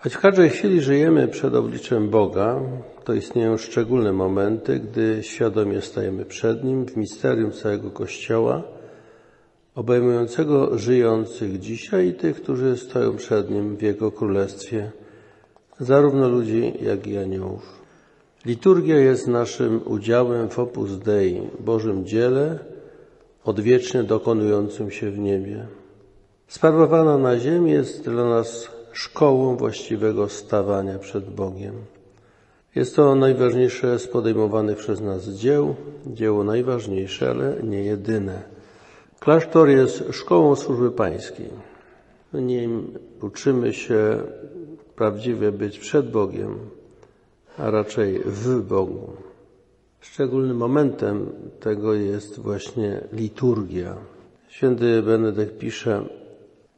Choć w każdej chwili żyjemy przed obliczem Boga, to istnieją szczególne momenty, gdy świadomie stajemy przed Nim w misterium całego Kościoła, obejmującego żyjących dzisiaj i tych, którzy stoją przed Nim w Jego Królestwie, zarówno ludzi, jak i aniołów. Liturgia jest naszym udziałem w opus Dei, Bożym dziele, odwiecznie dokonującym się w niebie. Sprawowana na ziemi jest dla nas szkołą właściwego stawania przed Bogiem. Jest to najważniejsze z podejmowanych przez nas dzieł, dzieło najważniejsze, ale nie jedyne. Klasztor jest szkołą służby pańskiej. W nim uczymy się prawdziwie być przed Bogiem, a raczej w Bogu. Szczególnym momentem tego jest właśnie liturgia. Święty Benedykt pisze,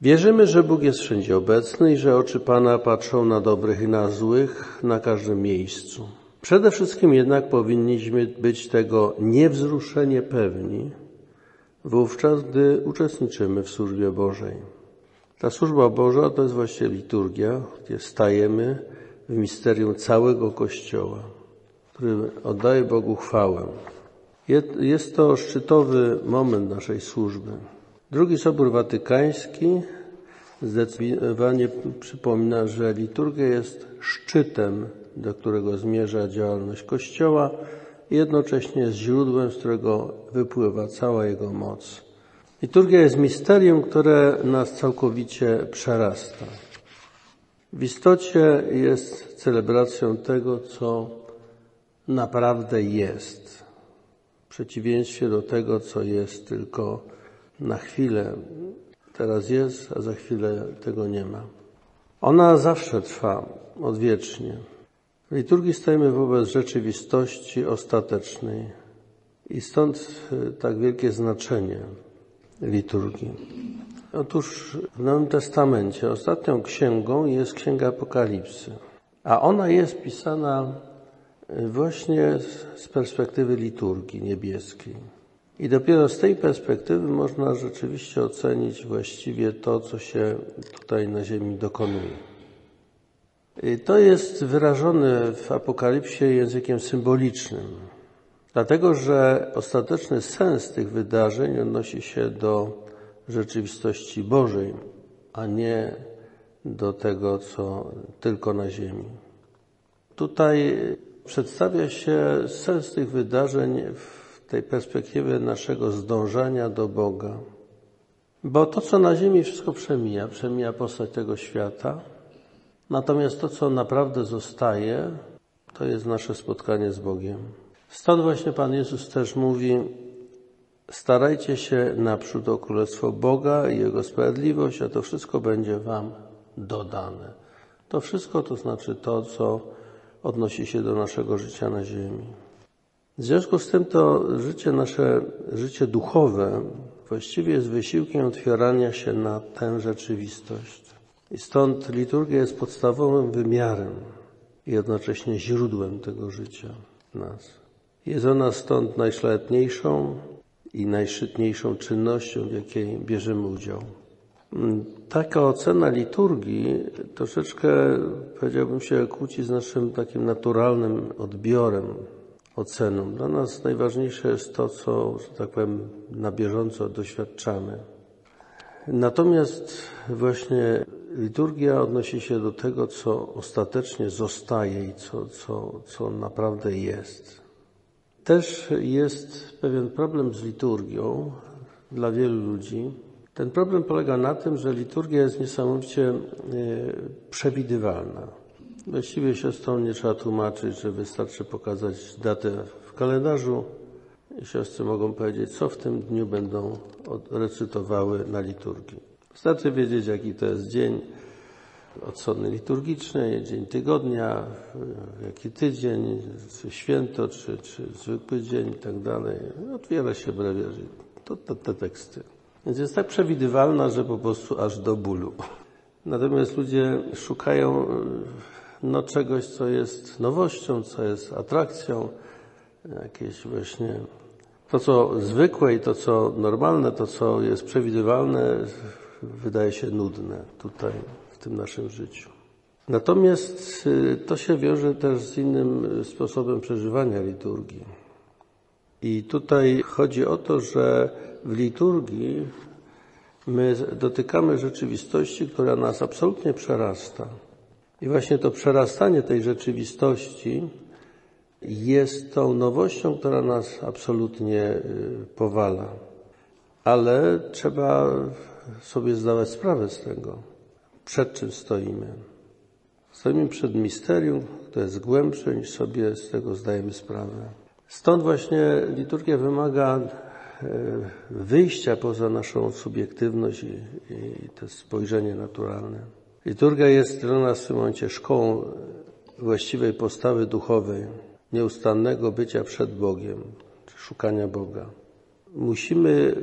Wierzymy, że Bóg jest wszędzie obecny i że oczy Pana patrzą na dobrych i na złych na każdym miejscu. Przede wszystkim jednak powinniśmy być tego niewzruszenie pewni, wówczas, gdy uczestniczymy w służbie Bożej. Ta służba Boża to jest właśnie liturgia, gdzie stajemy w misterium całego Kościoła, który oddaje Bogu chwałę. Jest to szczytowy moment naszej służby. Drugi Sobór Watykański zdecydowanie przypomina, że liturgia jest szczytem, do którego zmierza działalność Kościoła i jednocześnie jest źródłem, z którego wypływa cała jego moc. Liturgia jest misterium, które nas całkowicie przerasta. W istocie jest celebracją tego, co naprawdę jest, w przeciwieństwie do tego, co jest tylko na chwilę. Teraz jest, a za chwilę tego nie ma. Ona zawsze trwa, odwiecznie. W liturgii stajemy wobec rzeczywistości ostatecznej i stąd tak wielkie znaczenie liturgii. Otóż w Nowym Testamencie ostatnią księgą jest Księga Apokalipsy, a ona jest pisana właśnie z perspektywy liturgii niebieskiej. I dopiero z tej perspektywy można rzeczywiście ocenić właściwie to, co się tutaj na Ziemi dokonuje. To jest wyrażone w Apokalipsie językiem symbolicznym, dlatego że ostateczny sens tych wydarzeń odnosi się do rzeczywistości Bożej, a nie do tego, co tylko na Ziemi. Tutaj przedstawia się sens tych wydarzeń w tej perspektywy naszego zdążania do Boga. Bo to, co na ziemi wszystko przemija, przemija postać tego świata, natomiast to, co naprawdę zostaje, to jest nasze spotkanie z Bogiem. Stąd właśnie Pan Jezus też mówi, starajcie się naprzód o Królestwo Boga i Jego sprawiedliwość, a to wszystko będzie Wam dodane. To wszystko to znaczy to, co odnosi się do naszego życia na ziemi. W związku z tym to życie nasze, życie duchowe właściwie jest wysiłkiem otwierania się na tę rzeczywistość. I stąd liturgia jest podstawowym wymiarem i jednocześnie źródłem tego życia nas. Jest ona stąd najszlachetniejszą i najszczytniejszą czynnością, w jakiej bierzemy udział. Taka ocena liturgii troszeczkę, powiedziałbym się, kłóci z naszym takim naturalnym odbiorem oceną. Dla nas najważniejsze jest to, co, tak powiem, na bieżąco doświadczamy. Natomiast właśnie liturgia odnosi się do tego, co ostatecznie zostaje i co, co, co naprawdę jest. Też jest pewien problem z liturgią dla wielu ludzi. Ten problem polega na tym, że liturgia jest niesamowicie e, przewidywalna. Właściwie siostrom nie trzeba tłumaczyć, że wystarczy pokazać datę w kalendarzu i siostry mogą powiedzieć, co w tym dniu będą recytowały na liturgii. Wystarczy wiedzieć, jaki to jest dzień odsłony liturgicznej, dzień tygodnia, jaki tydzień, czy święto, czy, czy zwykły dzień i tak dalej. Otwiera się brewiarzy. To, to te teksty. Więc jest tak przewidywalna, że po prostu aż do bólu. Natomiast ludzie szukają no, czegoś, co jest nowością, co jest atrakcją, jakieś właśnie to, co zwykłe i to, co normalne, to, co jest przewidywalne, wydaje się nudne tutaj, w tym naszym życiu. Natomiast y, to się wiąże też z innym sposobem przeżywania liturgii. I tutaj chodzi o to, że w liturgii my dotykamy rzeczywistości, która nas absolutnie przerasta. I właśnie to przerastanie tej rzeczywistości jest tą nowością, która nas absolutnie y, powala. Ale trzeba sobie zdawać sprawę z tego, przed czym stoimy. Stoimy przed misterium, które jest głębsze niż sobie z tego zdajemy sprawę. Stąd właśnie liturgia wymaga e, wyjścia poza naszą subiektywność i, i to spojrzenie naturalne. Liturgia jest dla nas w tym momencie szkołą właściwej postawy duchowej, nieustannego bycia przed Bogiem, szukania Boga. Musimy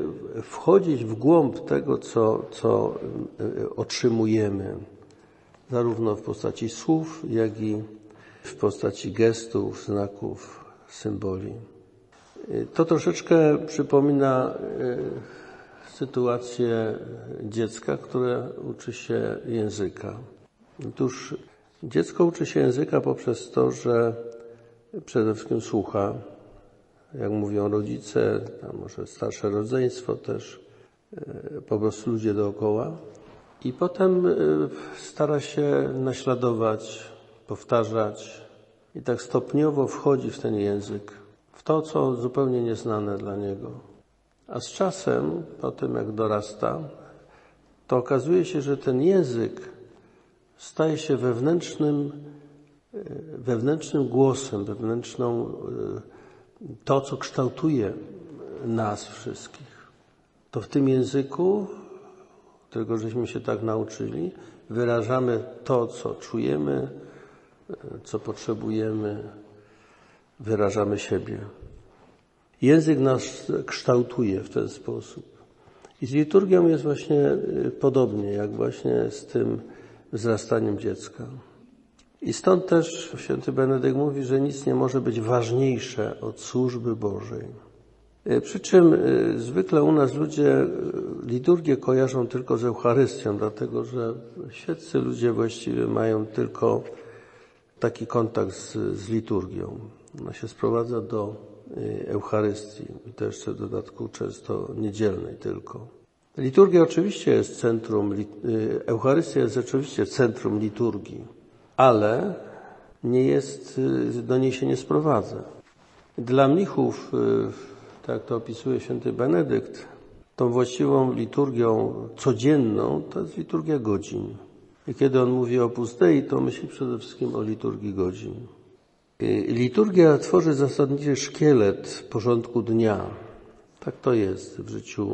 wchodzić w głąb tego, co, co e, otrzymujemy, zarówno w postaci słów, jak i w postaci gestów, znaków, symboli. To troszeczkę przypomina e, sytuację dziecka, które uczy się języka. Otóż dziecko uczy się języka poprzez to, że przede wszystkim słucha, jak mówią rodzice, a może starsze rodzeństwo też, e, po prostu ludzie dookoła. I potem e, stara się naśladować, powtarzać i tak stopniowo wchodzi w ten język, w to, co zupełnie nieznane dla niego. A z czasem, po tym jak dorasta, to okazuje się, że ten język staje się wewnętrznym, e, wewnętrznym głosem, wewnętrzną, e, to, co kształtuje nas wszystkich. To w tym języku którego żeśmy się tak nauczyli, wyrażamy to, co czujemy, co potrzebujemy, wyrażamy siebie. Język nas kształtuje w ten sposób. I z liturgią jest właśnie y, podobnie, jak właśnie z tym wzrastaniem dziecka. I stąd też święty Benedykt mówi, że nic nie może być ważniejsze od służby Bożej. E, przy czym e, zwykle u nas ludzie liturgię kojarzą tylko z Eucharystią, dlatego że świeccy ludzie właściwie mają tylko taki kontakt z, z liturgią. Ona się sprowadza do Eucharystii i to jeszcze w dodatku często niedzielnej tylko. Liturgia oczywiście jest centrum, Eucharystia jest oczywiście centrum liturgii, ale nie jest, do niej się nie sprowadza. Dla mnichów tak to opisuje święty Benedykt, tą właściwą liturgią codzienną to jest liturgia godzin. I kiedy on mówi o pustej, to myśli przede wszystkim o liturgii godzin. Liturgia tworzy zasadniczy szkielet porządku dnia. Tak to jest w życiu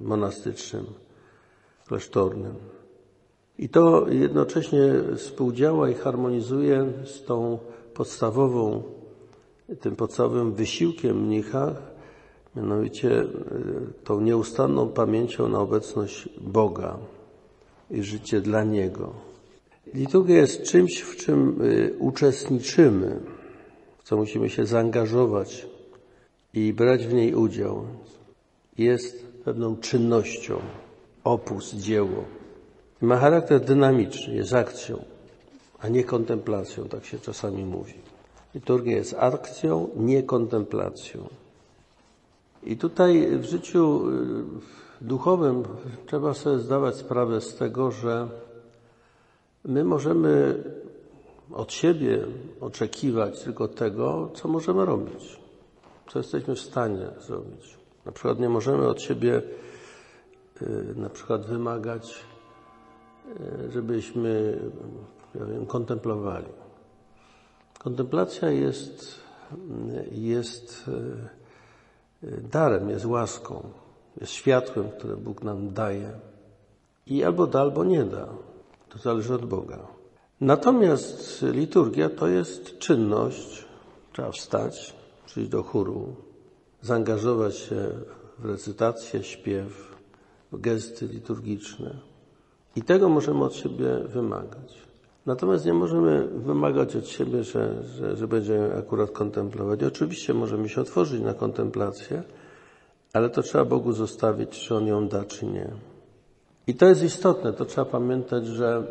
e, monastycznym, klasztornym. I to jednocześnie współdziała i harmonizuje z tą podstawową tym podstawowym wysiłkiem mnicha, mianowicie e, tą nieustanną pamięcią na obecność Boga i życie dla Niego. Liturgia jest czymś, w czym e, uczestniczymy, w co musimy się zaangażować i brać w niej udział. Jest pewną czynnością, opus, dzieło. Ma charakter dynamiczny, jest akcją, a nie kontemplacją, tak się czasami mówi. Liturgia jest akcją, nie kontemplacją. I tutaj w życiu y, duchowym trzeba sobie zdawać sprawę z tego, że my możemy od siebie oczekiwać tylko tego, co możemy robić, co jesteśmy w stanie zrobić. Na przykład nie możemy od siebie y, na przykład wymagać, y, żebyśmy ja wiem, kontemplowali. Kontemplacja jest, jest e, darem, jest łaską, jest światłem, które Bóg nam daje. I albo da, albo nie da. To zależy od Boga. Natomiast liturgia to jest czynność. Trzeba wstać, przyjść do chóru, zaangażować się w recytację, śpiew, w gesty liturgiczne. I tego możemy od siebie wymagać. Natomiast nie możemy wymagać od siebie, że, że, że będziemy akurat kontemplować. Oczywiście możemy się otworzyć na kontemplację, ale to trzeba Bogu zostawić, czy On ją da, czy nie. I to jest istotne, to trzeba pamiętać, że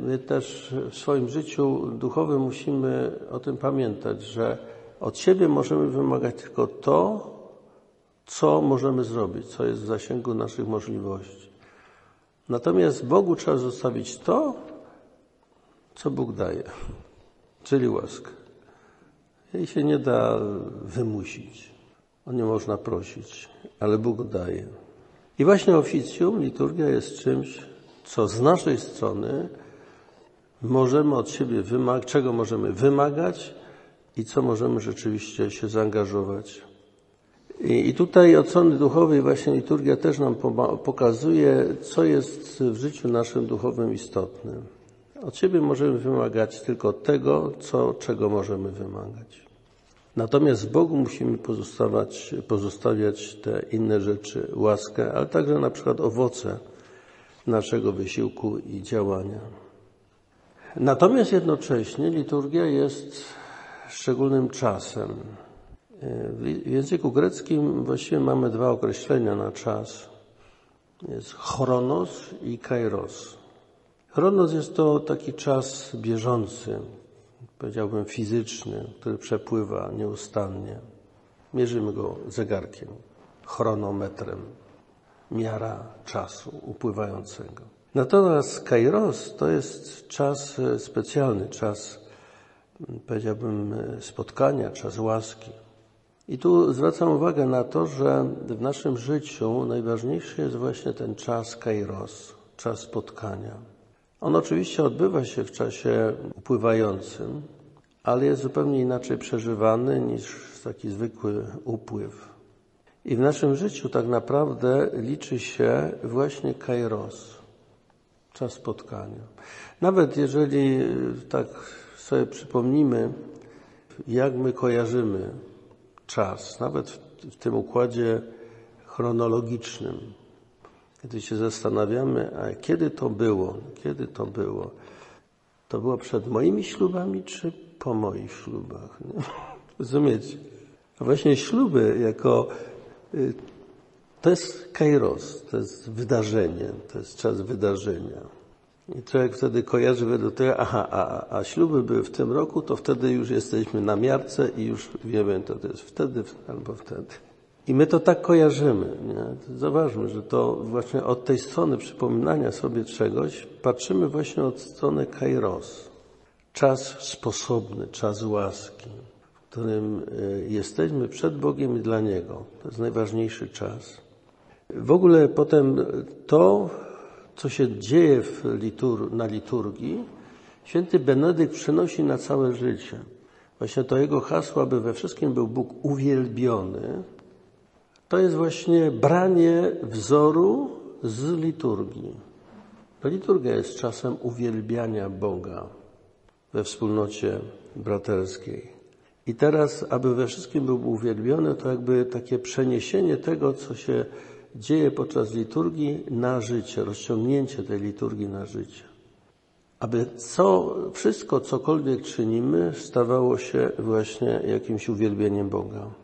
my też w swoim życiu duchowym musimy o tym pamiętać, że od siebie możemy wymagać tylko to, co możemy zrobić, co jest w zasięgu naszych możliwości. Natomiast Bogu trzeba zostawić to, co Bóg daje, czyli łaskę. Jej się nie da wymusić, o nie można prosić, ale Bóg daje. I właśnie oficjum, liturgia jest czymś, co z naszej strony możemy od siebie wymagać, czego możemy wymagać i co możemy rzeczywiście się zaangażować. I, I tutaj od strony duchowej właśnie liturgia też nam pokazuje, co jest w życiu naszym duchowym istotne. Od siebie możemy wymagać tylko tego, co, czego możemy wymagać. Natomiast Bogu musimy pozostawać, pozostawiać te inne rzeczy, łaskę, ale także na przykład owoce naszego wysiłku i działania. Natomiast jednocześnie liturgia jest szczególnym czasem. W języku greckim właściwie mamy dwa określenia na czas. Jest chronos i kairos. Chronos jest to taki czas bieżący, powiedziałbym fizyczny, który przepływa nieustannie. Mierzymy go zegarkiem, chronometrem, miara czasu upływającego. Natomiast kairos to jest czas specjalny, czas, powiedziałbym, spotkania, czas łaski. I tu zwracam uwagę na to, że w naszym życiu najważniejszy jest właśnie ten czas kairos, czas spotkania. On oczywiście odbywa się w czasie upływającym, ale jest zupełnie inaczej przeżywany niż taki zwykły upływ. I w naszym życiu tak naprawdę liczy się właśnie kairos, czas spotkania. Nawet jeżeli tak sobie przypomnimy, jak my kojarzymy czas, nawet w, w tym układzie chronologicznym, kiedy się zastanawiamy, a kiedy to było, kiedy to było, to było przed moimi ślubami, czy po moich ślubach? Nie? Rozumiecie? A właśnie śluby jako y, to jest kairos, to jest wydarzenie, to jest czas wydarzenia. I człowiek wtedy kojarzy według tego, aha, a, a śluby były w tym roku, to wtedy już jesteśmy na miarce i już wiemy, to, to jest wtedy albo wtedy. I my to tak kojarzymy. Nie? Zobaczmy, że to właśnie od tej strony przypominania sobie czegoś patrzymy właśnie od strony kairos. Czas sposobny, czas łaski, w którym y, jesteśmy przed Bogiem i dla Niego. To jest najważniejszy czas. W ogóle potem to, co się dzieje litur na liturgii, święty Benedykt przenosi na całe życie. Właśnie to jego hasło, aby we wszystkim był Bóg uwielbiony, to jest właśnie branie wzoru z liturgii. Liturgia jest czasem uwielbiania Boga we wspólnocie braterskiej. I teraz, aby we wszystkim był uwielbiony, to jakby takie przeniesienie tego, co się dzieje podczas liturgii na życie, rozciągnięcie tej liturgii na życie. Aby co, wszystko, cokolwiek czynimy, stawało się właśnie jakimś uwielbieniem Boga.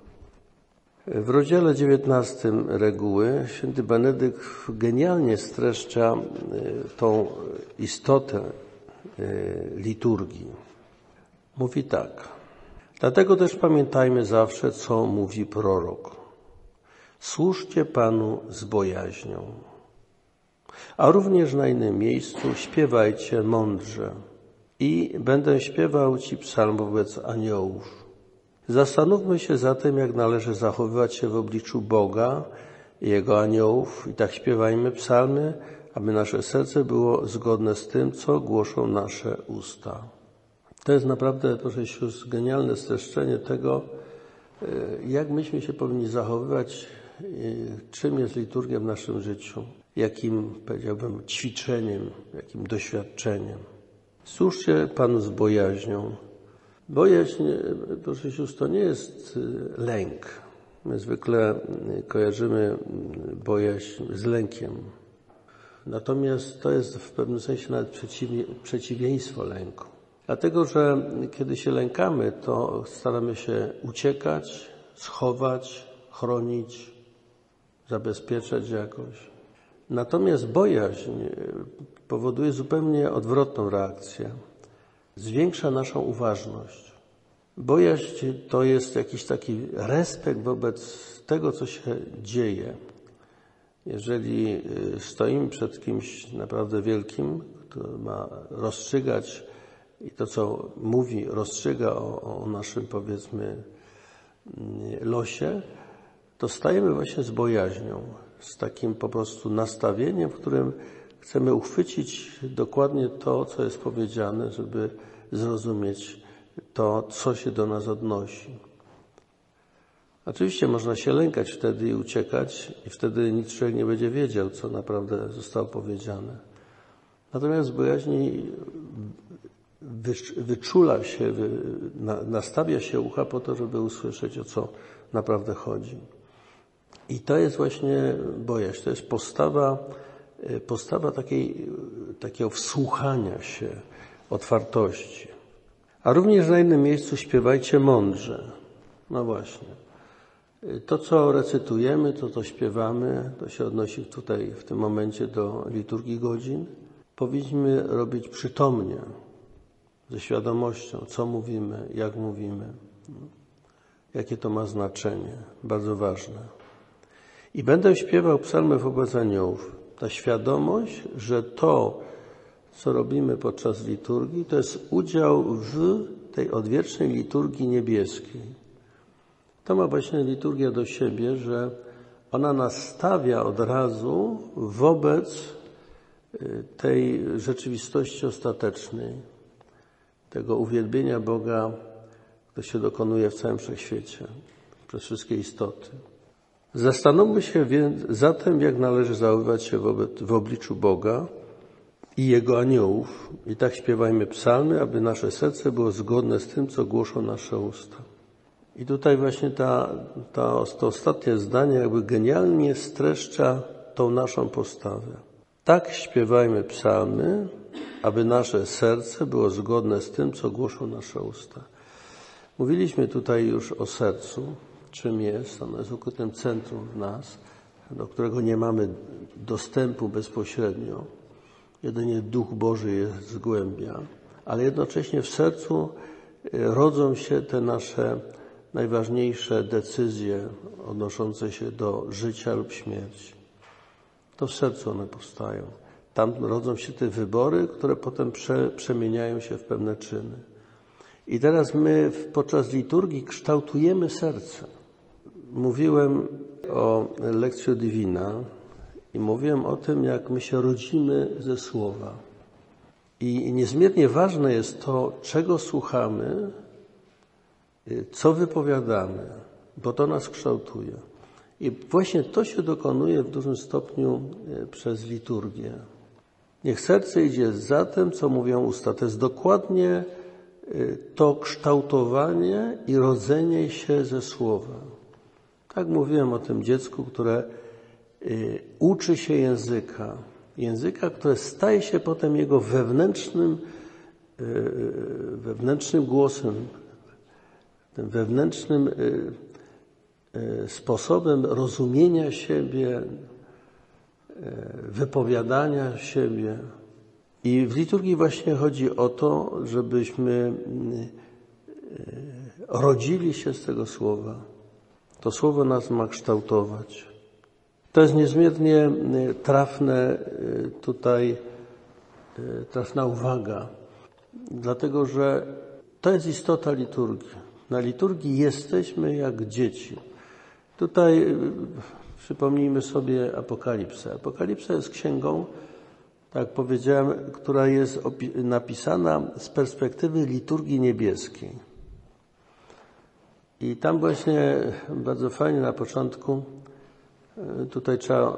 W rozdziale 19 reguły święty Benedykt genialnie streszcza e, tą istotę e, liturgii. Mówi tak. Dlatego też pamiętajmy zawsze, co mówi prorok. Służcie Panu z bojaźnią. A również na innym miejscu śpiewajcie mądrze. I będę śpiewał Ci psalm wobec aniołów. Zastanówmy się zatem, jak należy zachowywać się w obliczu Boga i Jego aniołów i tak śpiewajmy psalmy, aby nasze serce było zgodne z tym, co głoszą nasze usta. To jest naprawdę, proszę sióstr, genialne streszczenie tego, e, jak myśmy się powinni zachowywać, e, czym jest liturgia w naszym życiu, jakim, powiedziałbym, ćwiczeniem, jakim doświadczeniem. Słuchajcie Panu z bojaźnią, Bojaźń, proszę sióstr, to nie jest y, lęk. My zwykle y, kojarzymy y, bojaźń z lękiem. Natomiast to jest w pewnym sensie nawet przeciwieństwo lęku. Dlatego, że kiedy się lękamy, to staramy się uciekać, schować, chronić, zabezpieczać jakoś. Natomiast bojaźń powoduje zupełnie odwrotną reakcję. Zwiększa naszą uważność. Bojaźń to jest jakiś taki respekt wobec tego, co się dzieje. Jeżeli y, stoimy przed kimś naprawdę wielkim, kto ma rozstrzygać i to, co mówi, rozstrzyga o, o naszym, powiedzmy, mm, losie, to stajemy właśnie z bojaźnią, z takim po prostu nastawieniem, w którym chcemy uchwycić dokładnie to, co jest powiedziane, żeby zrozumieć to, co się do nas odnosi. Oczywiście można się lękać wtedy i uciekać, i wtedy nic człowiek nie będzie wiedział, co naprawdę zostało powiedziane. Natomiast bojaźni wyczula się, nastawia się ucha po to, żeby usłyszeć, o co naprawdę chodzi. I to jest właśnie bojaźń, to jest postawa, postawa takiej, takiego wsłuchania się, otwartości. A również na innym miejscu śpiewajcie mądrze. No właśnie. To, co recytujemy, to, co śpiewamy, to się odnosi tutaj w tym momencie do liturgii godzin. Powinniśmy robić przytomnie, ze świadomością, co mówimy, jak mówimy, jakie to ma znaczenie, bardzo ważne. I będę śpiewał psalmy wobec aniołów. Ta świadomość, że to, co robimy podczas liturgii, to jest udział w tej odwiecznej liturgii niebieskiej. To ma właśnie liturgia do siebie, że ona nastawia od razu wobec y, tej rzeczywistości ostatecznej, tego uwielbienia Boga, które się dokonuje w całym wszechświecie, przez wszystkie istoty. Zastanówmy się więc zatem, jak należy zachowywać się w obliczu Boga i Jego aniołów. I tak śpiewajmy psalmy, aby nasze serce było zgodne z tym, co głoszą nasze usta. I tutaj właśnie ta, ta, to ostatnie zdanie jakby genialnie streszcza tą naszą postawę. Tak śpiewajmy psalmy, aby nasze serce było zgodne z tym, co głoszą nasze usta. Mówiliśmy tutaj już o sercu, czym jest. Ono jest ukrytym centrum w nas, do którego nie mamy dostępu bezpośrednio. Jedynie Duch Boży jest zgłębia, ale jednocześnie w sercu rodzą się te nasze najważniejsze decyzje odnoszące się do życia lub śmierci. To w sercu one powstają. Tam rodzą się te wybory, które potem prze, przemieniają się w pewne czyny. I teraz my podczas liturgii kształtujemy serce. Mówiłem o lekcjo divina i mówiłem o tym, jak my się rodzimy ze słowa. I niezmiernie ważne jest to, czego słuchamy, co wypowiadamy, bo to nas kształtuje. I właśnie to się dokonuje w dużym stopniu e, przez liturgię. Niech serce idzie za tym, co mówią usta. To jest dokładnie to kształtowanie i rodzenie się ze słowa. Tak mówiłem o tym dziecku, które e, uczy się języka. Języka, które staje się potem jego wewnętrznym, wewnętrznym głosem, tym wewnętrznym y, y, sposobem rozumienia siebie, y, wypowiadania siebie. I w liturgii właśnie chodzi o to, żebyśmy rodzili się z tego słowa. To słowo nas ma kształtować. To jest niezmiernie trafne tutaj, trafna uwaga, dlatego że to jest istota liturgii. Na liturgii jesteśmy jak dzieci. Tutaj przypomnijmy sobie Apokalipsę. Apokalipsa jest księgą, tak powiedziałem, która jest napisana z perspektywy liturgii niebieskiej. I tam właśnie bardzo fajnie na początku, y, tutaj trzeba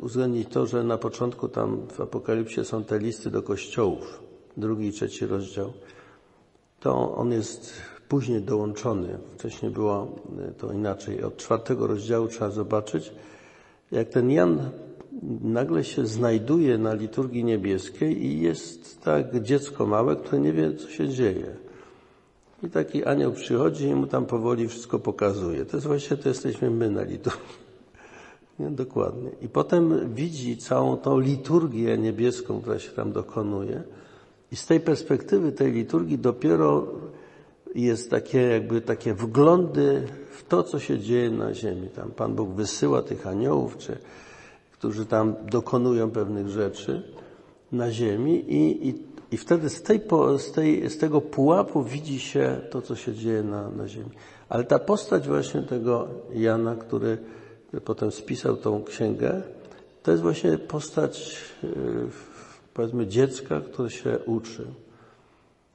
uwzględnić to, że na początku tam w Apokalipsie są te listy do kościołów, drugi i trzeci rozdział. To on jest później dołączony. Wcześniej było e, to inaczej. Od czwartego rozdziału trzeba zobaczyć, jak ten Jan nagle się znajduje na liturgii niebieskiej i jest tak dziecko małe, które nie wie, co się dzieje. I taki anioł przychodzi i mu tam powoli wszystko pokazuje. To jest właśnie, to jesteśmy my na liturgii. Nie? Dokładnie. I potem widzi całą tą liturgię niebieską, która się tam dokonuje. I z tej perspektywy tej liturgii dopiero jest takie jakby takie wglądy w to, co się dzieje na ziemi. Tam Pan Bóg wysyła tych aniołów, czy, którzy tam dokonują pewnych rzeczy na ziemi i, i, i wtedy z, tej, z, tej, z tego pułapu widzi się to, co się dzieje na, na ziemi. Ale ta postać właśnie tego Jana, który potem spisał tą księgę, to jest właśnie postać, yy, powiedzmy, dziecka, które się uczy.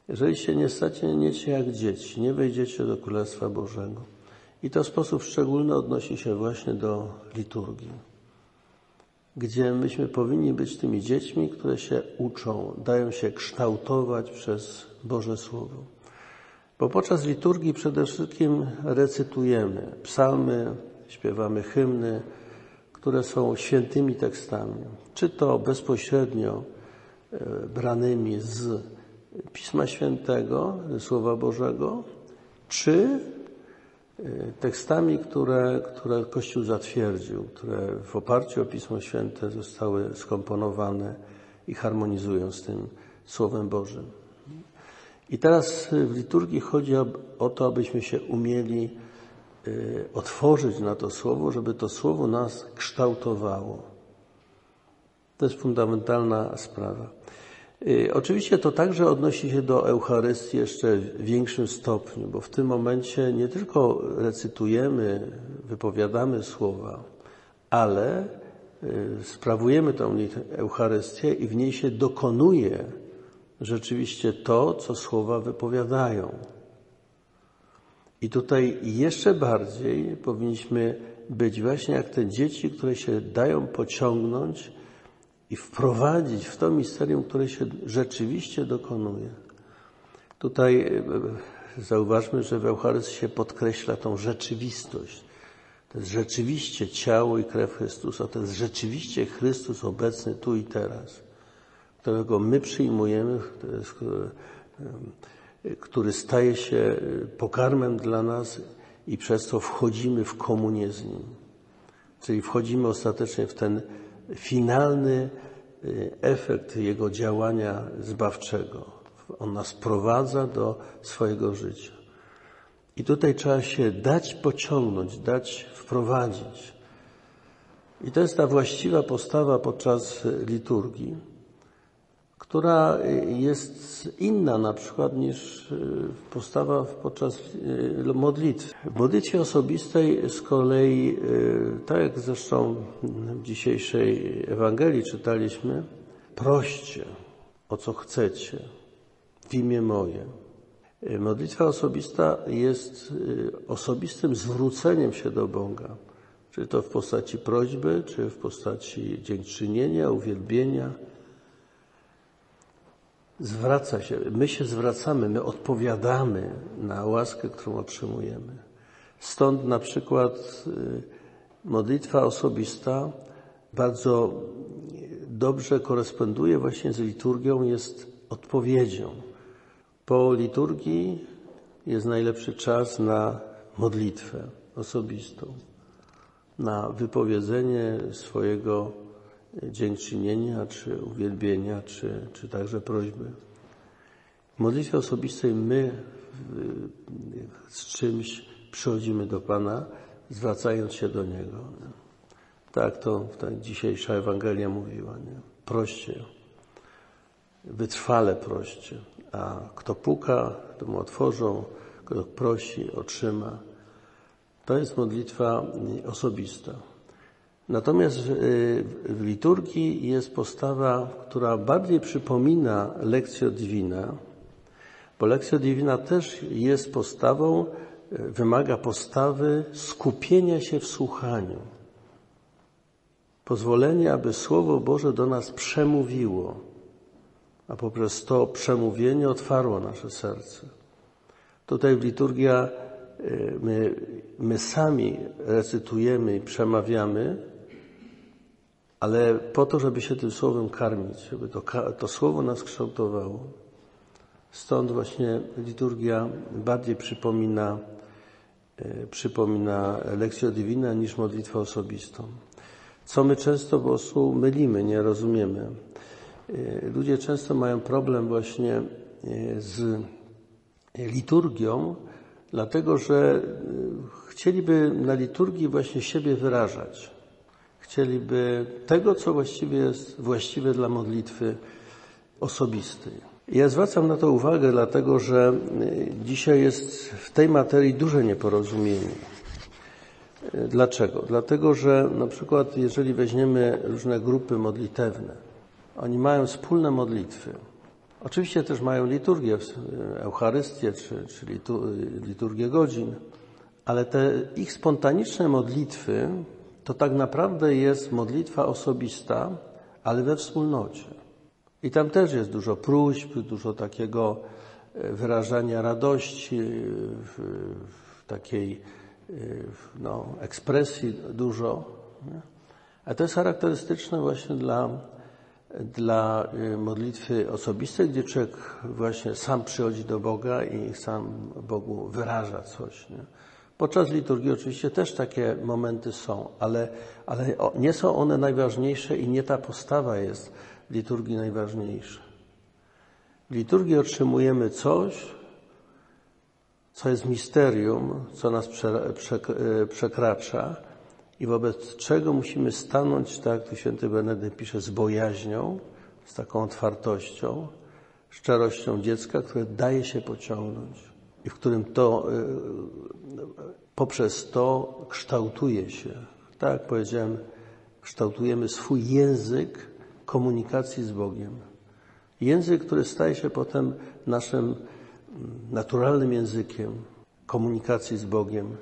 Jeżeli się nie staniecie jak dzieci, nie wejdziecie do Królestwa Bożego. I to w sposób szczególny odnosi się właśnie do liturgii, gdzie myśmy powinni być tymi dziećmi, które się uczą, dają się kształtować przez Boże Słowo. Bo podczas liturgii przede wszystkim recytujemy psalmy, śpiewamy hymny, które są świętymi tekstami, czy to bezpośrednio e, branymi z Pisma Świętego, Słowa Bożego, czy tekstami, które, które Kościół zatwierdził, które w oparciu o Pismo Święte zostały skomponowane i harmonizują z tym Słowem Bożym. I teraz w liturgii chodzi o to, abyśmy się umieli e, otworzyć na to Słowo, żeby to Słowo nas kształtowało. To jest fundamentalna sprawa. Y, oczywiście to także odnosi się do Eucharystii jeszcze w większym stopniu, bo w tym momencie nie tylko recytujemy, wypowiadamy słowa, ale y, sprawujemy tę Eucharystię i w niej się dokonuje rzeczywiście to, co słowa wypowiadają. I tutaj jeszcze bardziej powinniśmy być właśnie jak te dzieci, które się dają pociągnąć i wprowadzić w to misterium, które się rzeczywiście dokonuje. Tutaj e, zauważmy, że w Eucharystii się podkreśla tą rzeczywistość. To jest rzeczywiście ciało i krew Chrystusa, to jest rzeczywiście Chrystus obecny tu i teraz, którego my przyjmujemy, e, który staje się pokarmem dla nas i przez to wchodzimy w komunię z Nim. Czyli wchodzimy ostatecznie w ten finalny y, efekt Jego działania zbawczego. On nas prowadza do swojego życia. I tutaj trzeba się dać pociągnąć, dać wprowadzić. I to jest ta właściwa postawa podczas liturgii która jest inna na przykład niż e, postawa podczas e, modlitwy. W modlitwie osobistej z kolei, tak jak zresztą w dzisiejszej Ewangelii czytaliśmy, proście o co chcecie w imię moje. Modlitwa osobista jest osobistym zwróceniem się do Boga, czy to w postaci prośby, czy w postaci dziękczynienia, uwielbienia, zwraca się, my się zwracamy, my odpowiadamy na łaskę, którą otrzymujemy. Stąd na przykład y, modlitwa osobista bardzo dobrze koresponduje właśnie z liturgią, jest odpowiedzią. Po liturgii jest najlepszy czas na modlitwę osobistą, na wypowiedzenie swojego dziękczynienia, czy uwielbienia, czy, czy także prośby. W modlitwie osobistej my z czymś przychodzimy do Pana, zwracając się do Niego. Tak to tak dzisiejsza Ewangelia mówiła. Nie? Proście, wytrwale proście, a kto puka, to mu otworzą, kto prosi, otrzyma. To jest modlitwa osobista. Natomiast w liturgii jest postawa, która bardziej przypomina lekcję divina, bo lekcja divina też jest postawą, wymaga postawy skupienia się w słuchaniu. Pozwolenie, aby Słowo Boże do nas przemówiło, a poprzez to przemówienie otwarło nasze serce. Tutaj w liturgia my, my sami recytujemy i przemawiamy, ale po to, żeby się tym słowem karmić, żeby to, to słowo nas kształtowało. Stąd właśnie liturgia bardziej przypomina, e, przypomina lekcję divina niż modlitwę osobistą. co my często po prostu mylimy, nie rozumiemy. Y, Ludzie często mają problem właśnie y, z liturgią, dlatego że chcieliby na liturgii właśnie siebie wyrażać. Chcieliby tego, co właściwie jest właściwe dla modlitwy osobistej. Ja zwracam na to uwagę, dlatego że dzisiaj jest w tej materii duże nieporozumienie. Dlaczego? Dlatego, że na przykład jeżeli weźmiemy różne grupy modlitewne, oni mają wspólne modlitwy. Oczywiście też mają liturgię, Eucharystię czy, czy liturgię godzin, ale te ich spontaniczne modlitwy to tak naprawdę jest modlitwa osobista, ale we wspólnocie. I tam też jest dużo próśb, dużo takiego wyrażania radości, w, w takiej no, ekspresji dużo. Nie? A to jest charakterystyczne właśnie dla, dla modlitwy osobistej, gdzie człowiek właśnie sam przychodzi do Boga i sam Bogu wyraża coś. Nie? Podczas liturgii oczywiście też takie momenty są, ale, ale nie są one najważniejsze i nie ta postawa jest w liturgii najważniejsza. W liturgii otrzymujemy coś, co jest misterium, co nas przekracza i wobec czego musimy stanąć, tak jak święty Benedykt pisze, z bojaźnią, z taką otwartością, szczerością dziecka, które daje się pociągnąć i w którym to poprzez to kształtuje się. Tak jak powiedziałem, kształtujemy swój język komunikacji z Bogiem. Język, który staje się potem naszym naturalnym językiem komunikacji z Bogiem,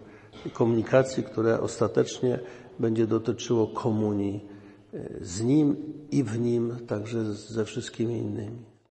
komunikacji, która ostatecznie będzie dotyczyło komunii z Nim i w Nim, także ze wszystkimi innymi.